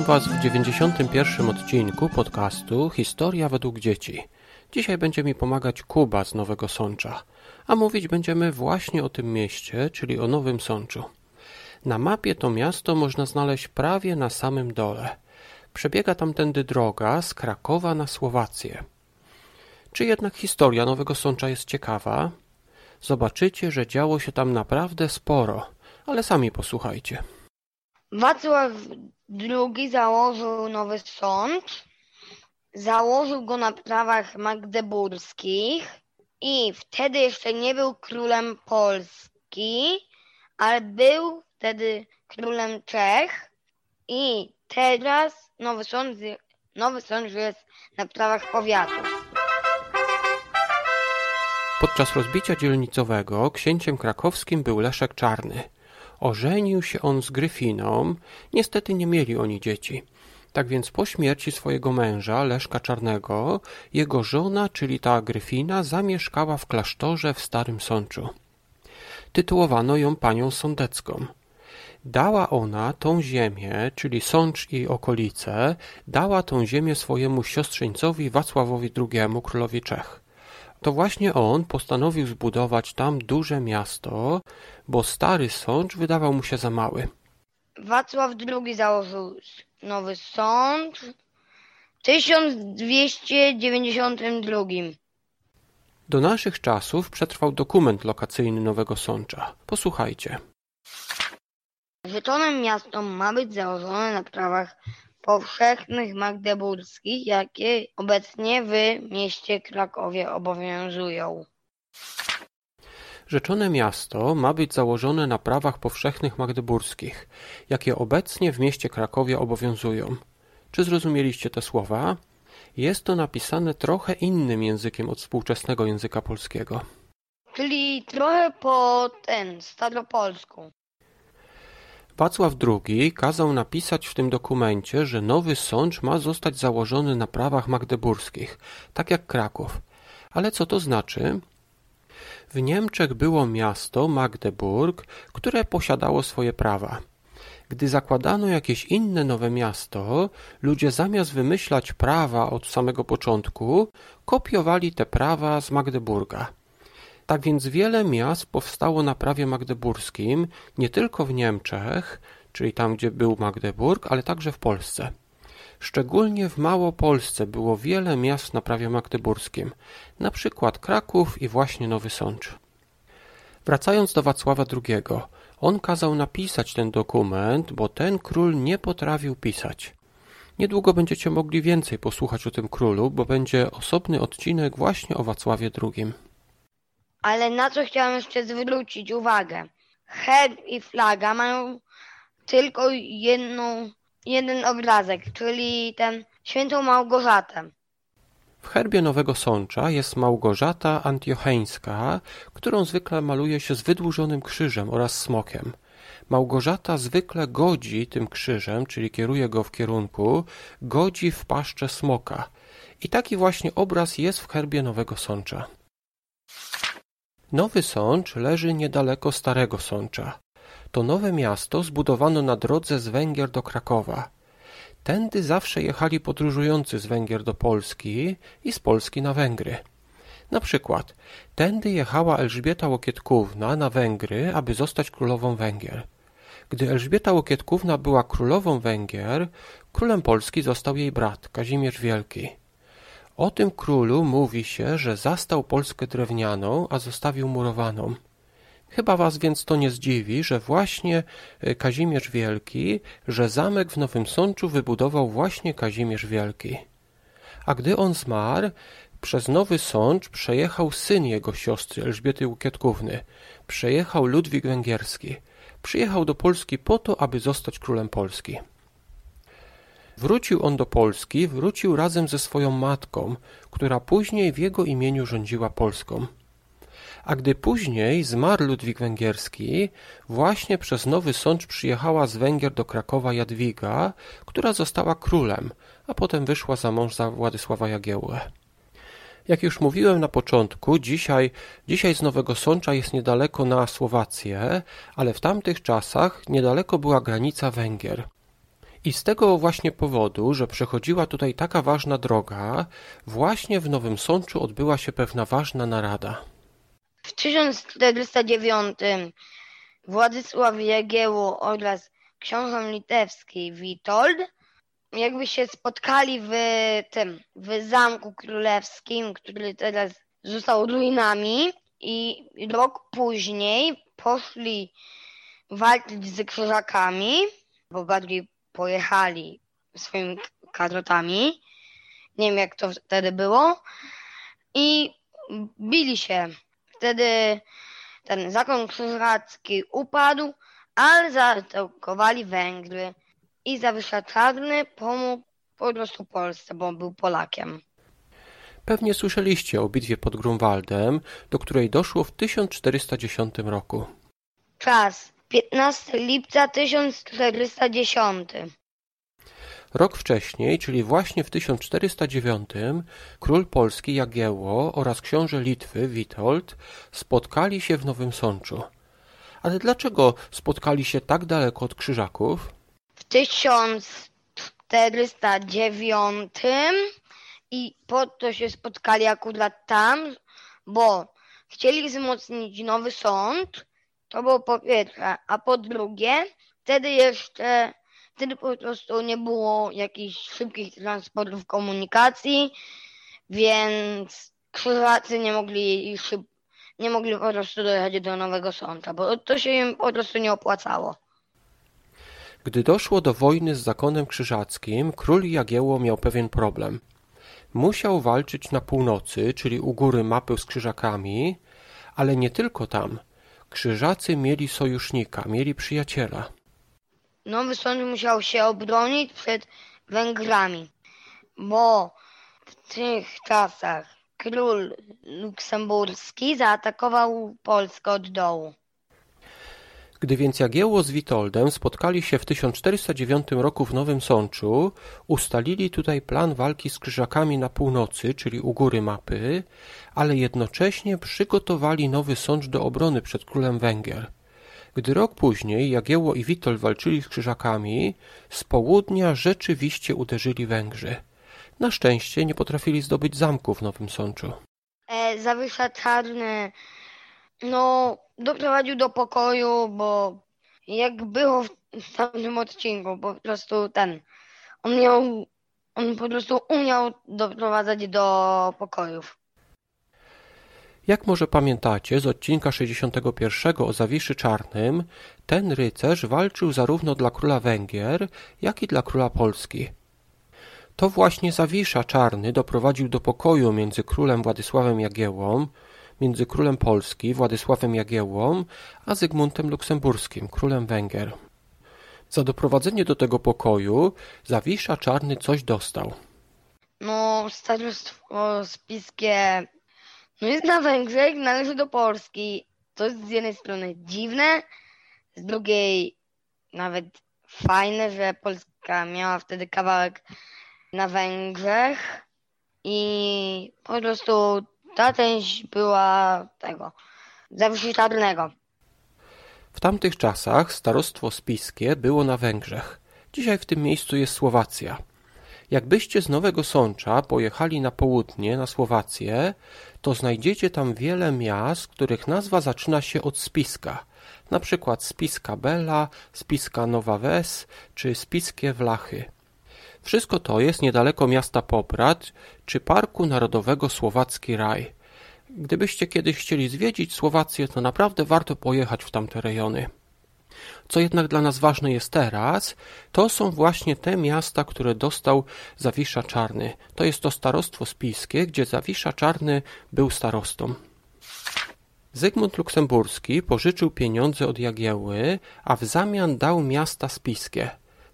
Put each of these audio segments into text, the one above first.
Witam Was w 91. odcinku podcastu Historia według dzieci. Dzisiaj będzie mi pomagać Kuba z Nowego Sącza, a mówić będziemy właśnie o tym mieście, czyli o Nowym Sączu. Na mapie to miasto można znaleźć prawie na samym dole. Przebiega tamtędy droga z Krakowa na Słowację. Czy jednak historia Nowego Sącza jest ciekawa? Zobaczycie, że działo się tam naprawdę sporo, ale sami posłuchajcie. Wacław II założył nowy sąd. Założył go na prawach magdeburskich i wtedy jeszcze nie był królem Polski, ale był wtedy królem Czech i teraz nowy sąd, nowy sąd jest na prawach powiatu. Podczas rozbicia dzielnicowego księciem krakowskim był Leszek Czarny. Ożenił się on z Gryfiną, niestety nie mieli oni dzieci. Tak więc po śmierci swojego męża, Leszka Czarnego, jego żona, czyli ta Gryfina, zamieszkała w klasztorze w Starym Sączu. Tytułowano ją panią sądecką. Dała ona tą ziemię, czyli Sącz i okolice, dała tą ziemię swojemu siostrzeńcowi Wacławowi II, królowi Czech. To właśnie on postanowił zbudować tam duże miasto, bo stary sącz wydawał mu się za mały. Wacław II założył nowy sąd w 1292. Do naszych czasów przetrwał dokument lokacyjny Nowego Sącza. Posłuchajcie. Rzeczonym miasto ma być założone na prawach powszechnych magdeburskich, jakie obecnie w mieście Krakowie obowiązują. Rzeczone miasto ma być założone na prawach powszechnych magdeburskich, jakie obecnie w mieście Krakowie obowiązują. Czy zrozumieliście te słowa? Jest to napisane trochę innym językiem od współczesnego języka polskiego. Czyli trochę po ten, staropolsku. Wacław II kazał napisać w tym dokumencie, że nowy sącz ma zostać założony na prawach magdeburskich, tak jak Kraków. Ale co to znaczy? W Niemczech było miasto Magdeburg, które posiadało swoje prawa. Gdy zakładano jakieś inne nowe miasto, ludzie zamiast wymyślać prawa od samego początku, kopiowali te prawa z Magdeburga. Tak więc wiele miast powstało na prawie magdeburskim, nie tylko w Niemczech, czyli tam, gdzie był Magdeburg, ale także w Polsce. Szczególnie w Małopolsce było wiele miast na prawie magdeburskim, na przykład Kraków i właśnie Nowy Sącz. Wracając do Wacława II, on kazał napisać ten dokument, bo ten król nie potrafił pisać. Niedługo będziecie mogli więcej posłuchać o tym królu, bo będzie osobny odcinek właśnie o Wacławie II. Ale na co chciałem jeszcze zwrócić uwagę? Herb i flaga mają tylko jedną, jeden obrazek, czyli ten świętą Małgorzatę. W herbie Nowego Sącza jest Małgorzata Antiocheńska, którą zwykle maluje się z wydłużonym krzyżem oraz smokiem. Małgorzata zwykle godzi tym krzyżem, czyli kieruje go w kierunku, godzi w paszczę smoka. I taki właśnie obraz jest w herbie Nowego Sącza. Nowy Sącz leży niedaleko Starego Sącza. To nowe miasto zbudowano na drodze z Węgier do Krakowa. Tędy zawsze jechali podróżujący z Węgier do Polski i z Polski na Węgry. Na przykład, tędy jechała Elżbieta Łokietkówna na Węgry, aby zostać królową Węgier. Gdy Elżbieta Łokietkówna była królową Węgier, królem Polski został jej brat, Kazimierz Wielki. O tym królu mówi się, że zastał Polskę drewnianą, a zostawił murowaną. Chyba was więc to nie zdziwi, że właśnie e, Kazimierz Wielki, że zamek w Nowym Sączu wybudował właśnie Kazimierz Wielki. A gdy on zmarł, przez Nowy Sącz przejechał syn jego siostry Elżbiety Łukietkówny. Przejechał Ludwik Węgierski. Przyjechał do Polski po to, aby zostać królem Polski. Wrócił on do Polski, wrócił razem ze swoją matką, która później w jego imieniu rządziła Polską. A gdy później zmarł Ludwik Węgierski, właśnie przez Nowy Sącz przyjechała z Węgier do Krakowa Jadwiga, która została królem, a potem wyszła za mąż za Władysława Jagiełłę. Jak już mówiłem na początku, dzisiaj, dzisiaj z Nowego Sącza jest niedaleko na Słowację, ale w tamtych czasach niedaleko była granica Węgier. I z tego właśnie powodu, że przechodziła tutaj taka ważna droga, właśnie w Nowym Sączu odbyła się pewna ważna narada. W 1409 Władysław Jagiełło oraz książę litewski Witold jakby się spotkali w tym, w Zamku Królewskim, który teraz został ruinami i rok później poszli walczyć z krzyżakami, bo bardziej pojechali swoimi karotami. Nie wiem jak to wtedy było. I bili się. Wtedy ten zakon krzyżacki upadł, ale zaatakowali Węgry i Zawisza Czarny pomógł po prostu Polsce, bo był Polakiem. Pewnie słyszeliście o bitwie pod Grunwaldem, do której doszło w 1410 roku. Czas 15 lipca 1410. Rok wcześniej, czyli właśnie w 1409, król Polski Jagiełło oraz książę Litwy Witold spotkali się w Nowym Sączu. Ale dlaczego spotkali się tak daleko od Krzyżaków? W 1409 i po to się spotkali akurat tam, bo chcieli wzmocnić nowy sąd, to było po pierwsze, a po drugie, wtedy jeszcze, wtedy po prostu nie było jakichś szybkich transportów komunikacji, więc krzyżacy nie mogli szyb, nie mogli po prostu dojechać do nowego sądu, bo to się im po prostu nie opłacało. Gdy doszło do wojny z zakonem krzyżackim, król Jagiełło miał pewien problem. Musiał walczyć na północy, czyli u góry mapy z krzyżakami, ale nie tylko tam. Krzyżacy mieli sojusznika, mieli przyjaciela. Nowy sąd musiał się obronić przed Węgrami, bo w tych czasach król luksemburski zaatakował Polskę od dołu. Gdy więc Jagiełło z Witoldem spotkali się w 1409 roku w Nowym Sączu, ustalili tutaj plan walki z Krzyżakami na północy, czyli u góry mapy, ale jednocześnie przygotowali nowy sącz do obrony przed królem Węgier. Gdy rok później Jagiełło i Witold walczyli z Krzyżakami, z południa rzeczywiście uderzyli Węgrzy. Na szczęście nie potrafili zdobyć zamku w Nowym Sączu. E, Zawisza Czarny no, doprowadził do pokoju, bo jak było w tamtym odcinku, po prostu ten, on miał, on po prostu umiał doprowadzać do pokojów. Jak może pamiętacie z odcinka 61 o Zawiszy Czarnym, ten rycerz walczył zarówno dla króla Węgier, jak i dla króla Polski. To właśnie Zawisza Czarny doprowadził do pokoju między królem Władysławem Jagiełłą, między królem Polski, Władysławem Jagiełłą, a Zygmuntem Luksemburskim, królem Węgier. Za doprowadzenie do tego pokoju Zawisza Czarny coś dostał. No, starostwo spiskie no jest na Węgrzech, należy do Polski. To jest z jednej strony dziwne, z drugiej nawet fajne, że Polska miała wtedy kawałek na Węgrzech i po prostu ta część była tego, Czarnego. W tamtych czasach starostwo spiskie było na Węgrzech. Dzisiaj w tym miejscu jest Słowacja. Jakbyście z Nowego Sącza pojechali na południe, na Słowację, to znajdziecie tam wiele miast, których nazwa zaczyna się od spiska. Na przykład Spiska Bela, Spiska Nowa Wes czy Spiskie Wlachy. Wszystko to jest niedaleko miasta Poprad czy Parku Narodowego Słowacki Raj. Gdybyście kiedyś chcieli zwiedzić Słowację, to naprawdę warto pojechać w tamte rejony. Co jednak dla nas ważne jest teraz, to są właśnie te miasta, które dostał Zawisza Czarny. To jest to starostwo spiskie, gdzie Zawisza Czarny był starostą. Zygmunt Luksemburski pożyczył pieniądze od Jagiełły, a w zamian dał miasta spiskie.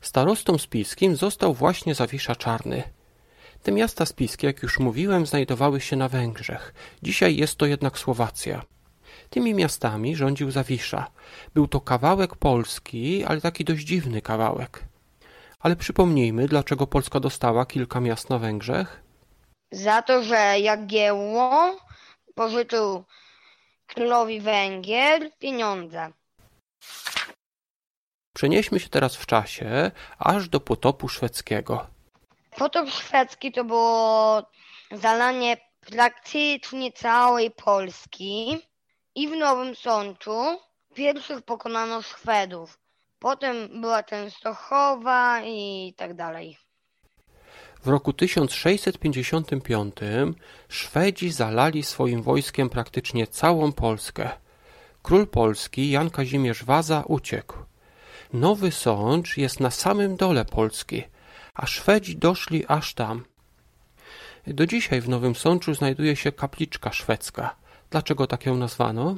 Starostą spiskim został właśnie Zawisza Czarny. Te miasta spiskie, jak już mówiłem, znajdowały się na Węgrzech. Dzisiaj jest to jednak Słowacja. Tymi miastami rządził Zawisza. Był to kawałek Polski, ale taki dość dziwny kawałek. Ale przypomnijmy, dlaczego Polska dostała kilka miast na Węgrzech? Za to, że Jagiełło pożyczył królowi Węgier pieniądze. Przenieśmy się teraz w czasie aż do potopu szwedzkiego. Potop szwedzki to było zalanie praktycznie całej Polski i w Nowym Sączu pierwszych pokonano Szwedów. Potem była Częstochowa i tak dalej. W roku 1655 Szwedzi zalali swoim wojskiem praktycznie całą Polskę. Król Polski Jan Kazimierz Waza uciekł. Nowy Sącz jest na samym dole Polski, a Szwedzi doszli aż tam. Do dzisiaj w Nowym Sączu znajduje się kapliczka szwedzka. Dlaczego tak ją nazwano?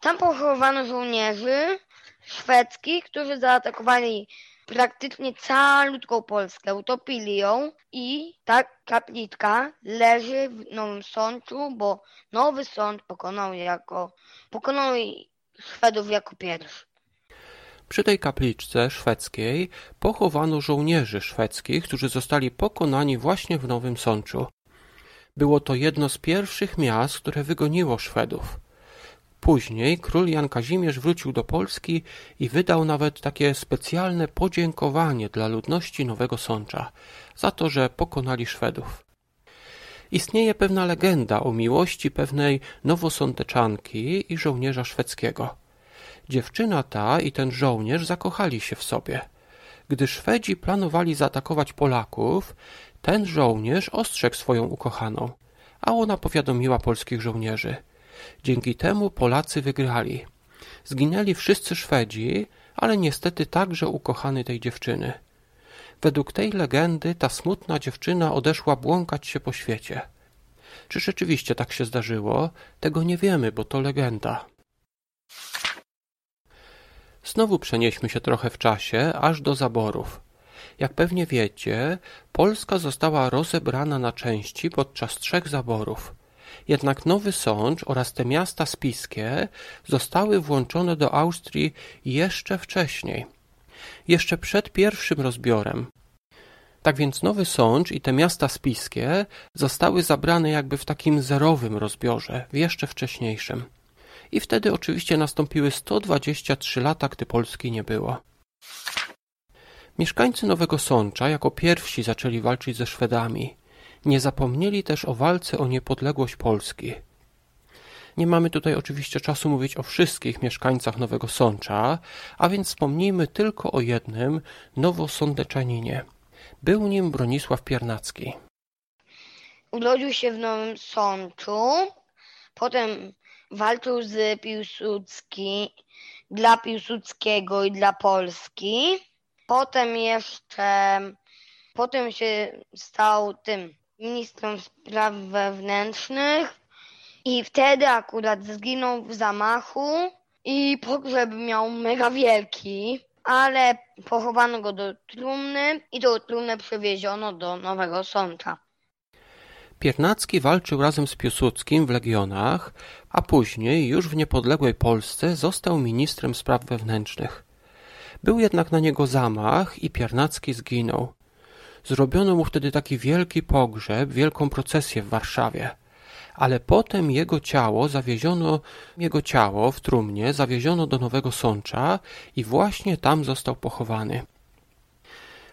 Tam pochowano żołnierzy szwedzkich, którzy zaatakowali praktycznie całą Polskę, utopili ją i ta kapliczka leży w Nowym Sączu, bo Nowy Sącz pokonał jako pokonał Szwedów jako pierwszy. Przy tej kapliczce szwedzkiej pochowano żołnierzy szwedzkich, którzy zostali pokonani właśnie w Nowym Sączu. Było to jedno z pierwszych miast, które wygoniło Szwedów. Później król Jan Kazimierz wrócił do Polski i wydał nawet takie specjalne podziękowanie dla ludności Nowego Sącza za to, że pokonali Szwedów. Istnieje pewna legenda o miłości pewnej nowosądeczanki i żołnierza szwedzkiego. Dziewczyna ta i ten żołnierz zakochali się w sobie. Gdy Szwedzi planowali zaatakować Polaków, ten żołnierz ostrzegł swoją ukochaną, a ona powiadomiła polskich żołnierzy. Dzięki temu Polacy wygrali. Zginęli wszyscy Szwedzi, ale niestety także ukochany tej dziewczyny. Według tej legendy ta smutna dziewczyna odeszła błąkać się po świecie. Czy rzeczywiście tak się zdarzyło? Tego nie wiemy, bo to legenda. Znowu przenieśmy się trochę w czasie, aż do zaborów. Jak pewnie wiecie, Polska została rozebrana na części podczas trzech zaborów. Jednak Nowy Sącz oraz te miasta spiskie zostały włączone do Austrii jeszcze wcześniej, jeszcze przed pierwszym rozbiorem. Tak więc Nowy Sącz i te miasta spiskie zostały zabrane jakby w takim zerowym rozbiorze, w jeszcze wcześniejszym. I wtedy oczywiście nastąpiły 123 lata, gdy Polski nie było. Mieszkańcy Nowego Sącza jako pierwsi zaczęli walczyć ze Szwedami. Nie zapomnieli też o walce o niepodległość Polski. Nie mamy tutaj oczywiście czasu mówić o wszystkich mieszkańcach Nowego Sącza, a więc wspomnijmy tylko o jednym nowosądeczaninie. Był nim Bronisław Piernacki. Urodził się w Nowym Sączu, potem walczył z Piłsudski dla Piłsudskiego i dla Polski. Potem jeszcze, potem się stał tym ministrem spraw wewnętrznych i wtedy akurat zginął w zamachu i pogrzeb miał mega wielki, ale pochowano go do trumny i do trumny przewieziono do Nowego Sącza. Piernacki walczył razem z Piłsudskim w legionach, a później już w niepodległej Polsce został ministrem spraw wewnętrznych. Był jednak na niego zamach i Piernacki zginął. Zrobiono mu wtedy taki wielki pogrzeb, wielką procesję w Warszawie. Ale potem jego ciało zawieziono, jego ciało w trumnie zawieziono do Nowego Sącza i właśnie tam został pochowany.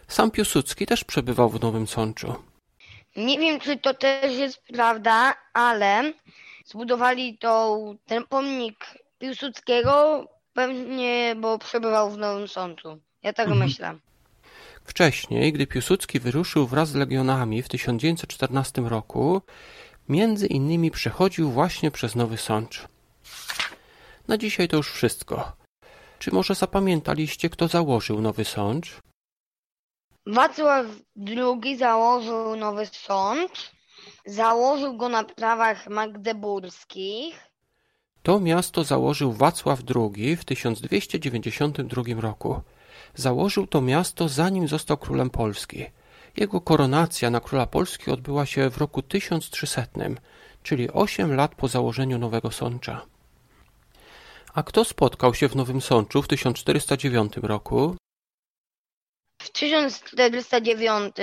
Sam Piłsudski też przebywał w Nowym Sączu. Nie wiem, czy to też jest prawda, ale zbudowali to, ten pomnik Piłsudskiego pewnie, bo przebywał w Nowym Sączu. Ja tak mhm. myślę. Wcześniej, gdy Piłsudski wyruszył wraz z legionami w 1914 roku, między innymi przechodził właśnie przez Nowy Sącz. Na dzisiaj to już wszystko. Czy może zapamiętaliście, kto założył Nowy Sącz? Wacław II założył Nowy Sącz. Założył go na prawach magdeburskich. To miasto założył Wacław II w 1292 roku. Założył to miasto zanim został królem Polski. Jego koronacja na króla Polski odbyła się w roku 1300, czyli 8 lat po założeniu Nowego Sącza. A kto spotkał się w Nowym Sączu w 1409 roku? W 1409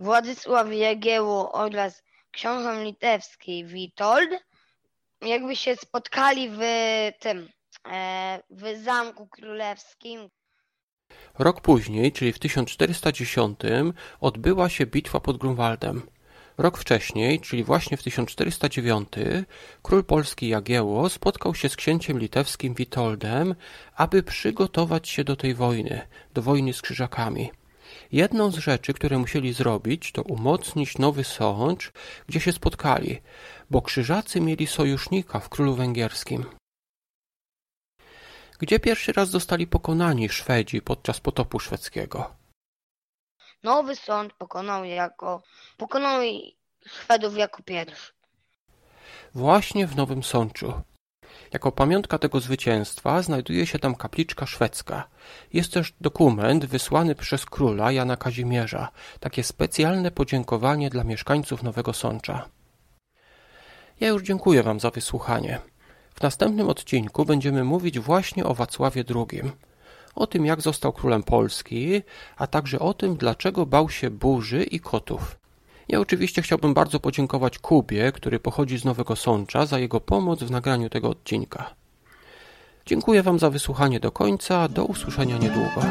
Władysław Jagiełło oraz książę litewski Witold jakby się spotkali w tym, e, w Zamku Królewskim Rok później, czyli w 1410, odbyła się bitwa pod Grunwaldem. Rok wcześniej, czyli właśnie w 1409, król polski Jagiełło spotkał się z księciem litewskim Witoldem, aby przygotować się do tej wojny, do wojny z krzyżakami. Jedną z rzeczy, które musieli zrobić, to umocnić Nowy Sącz, gdzie się spotkali, bo krzyżacy mieli sojusznika w królu węgierskim. Gdzie pierwszy raz zostali pokonani Szwedzi podczas potopu szwedzkiego? Nowy Sącz pokonał jako pokonał Szwedów jako pierwszy. Właśnie w Nowym Sączu. Jako pamiątka tego zwycięstwa znajduje się tam kapliczka szwedzka. Jest też dokument wysłany przez króla Jana Kazimierza, takie specjalne podziękowanie dla mieszkańców Nowego Sącza. Ja już dziękuję Wam za wysłuchanie. W następnym odcinku będziemy mówić właśnie o Wacławie II, o tym jak został królem Polski, a także o tym dlaczego bał się burzy i kotów. Ja oczywiście chciałbym bardzo podziękować Kubie, który pochodzi z Nowego Sącza, za jego pomoc w nagraniu tego odcinka. Dziękuję Wam za wysłuchanie do końca. Do usłyszenia niedługo.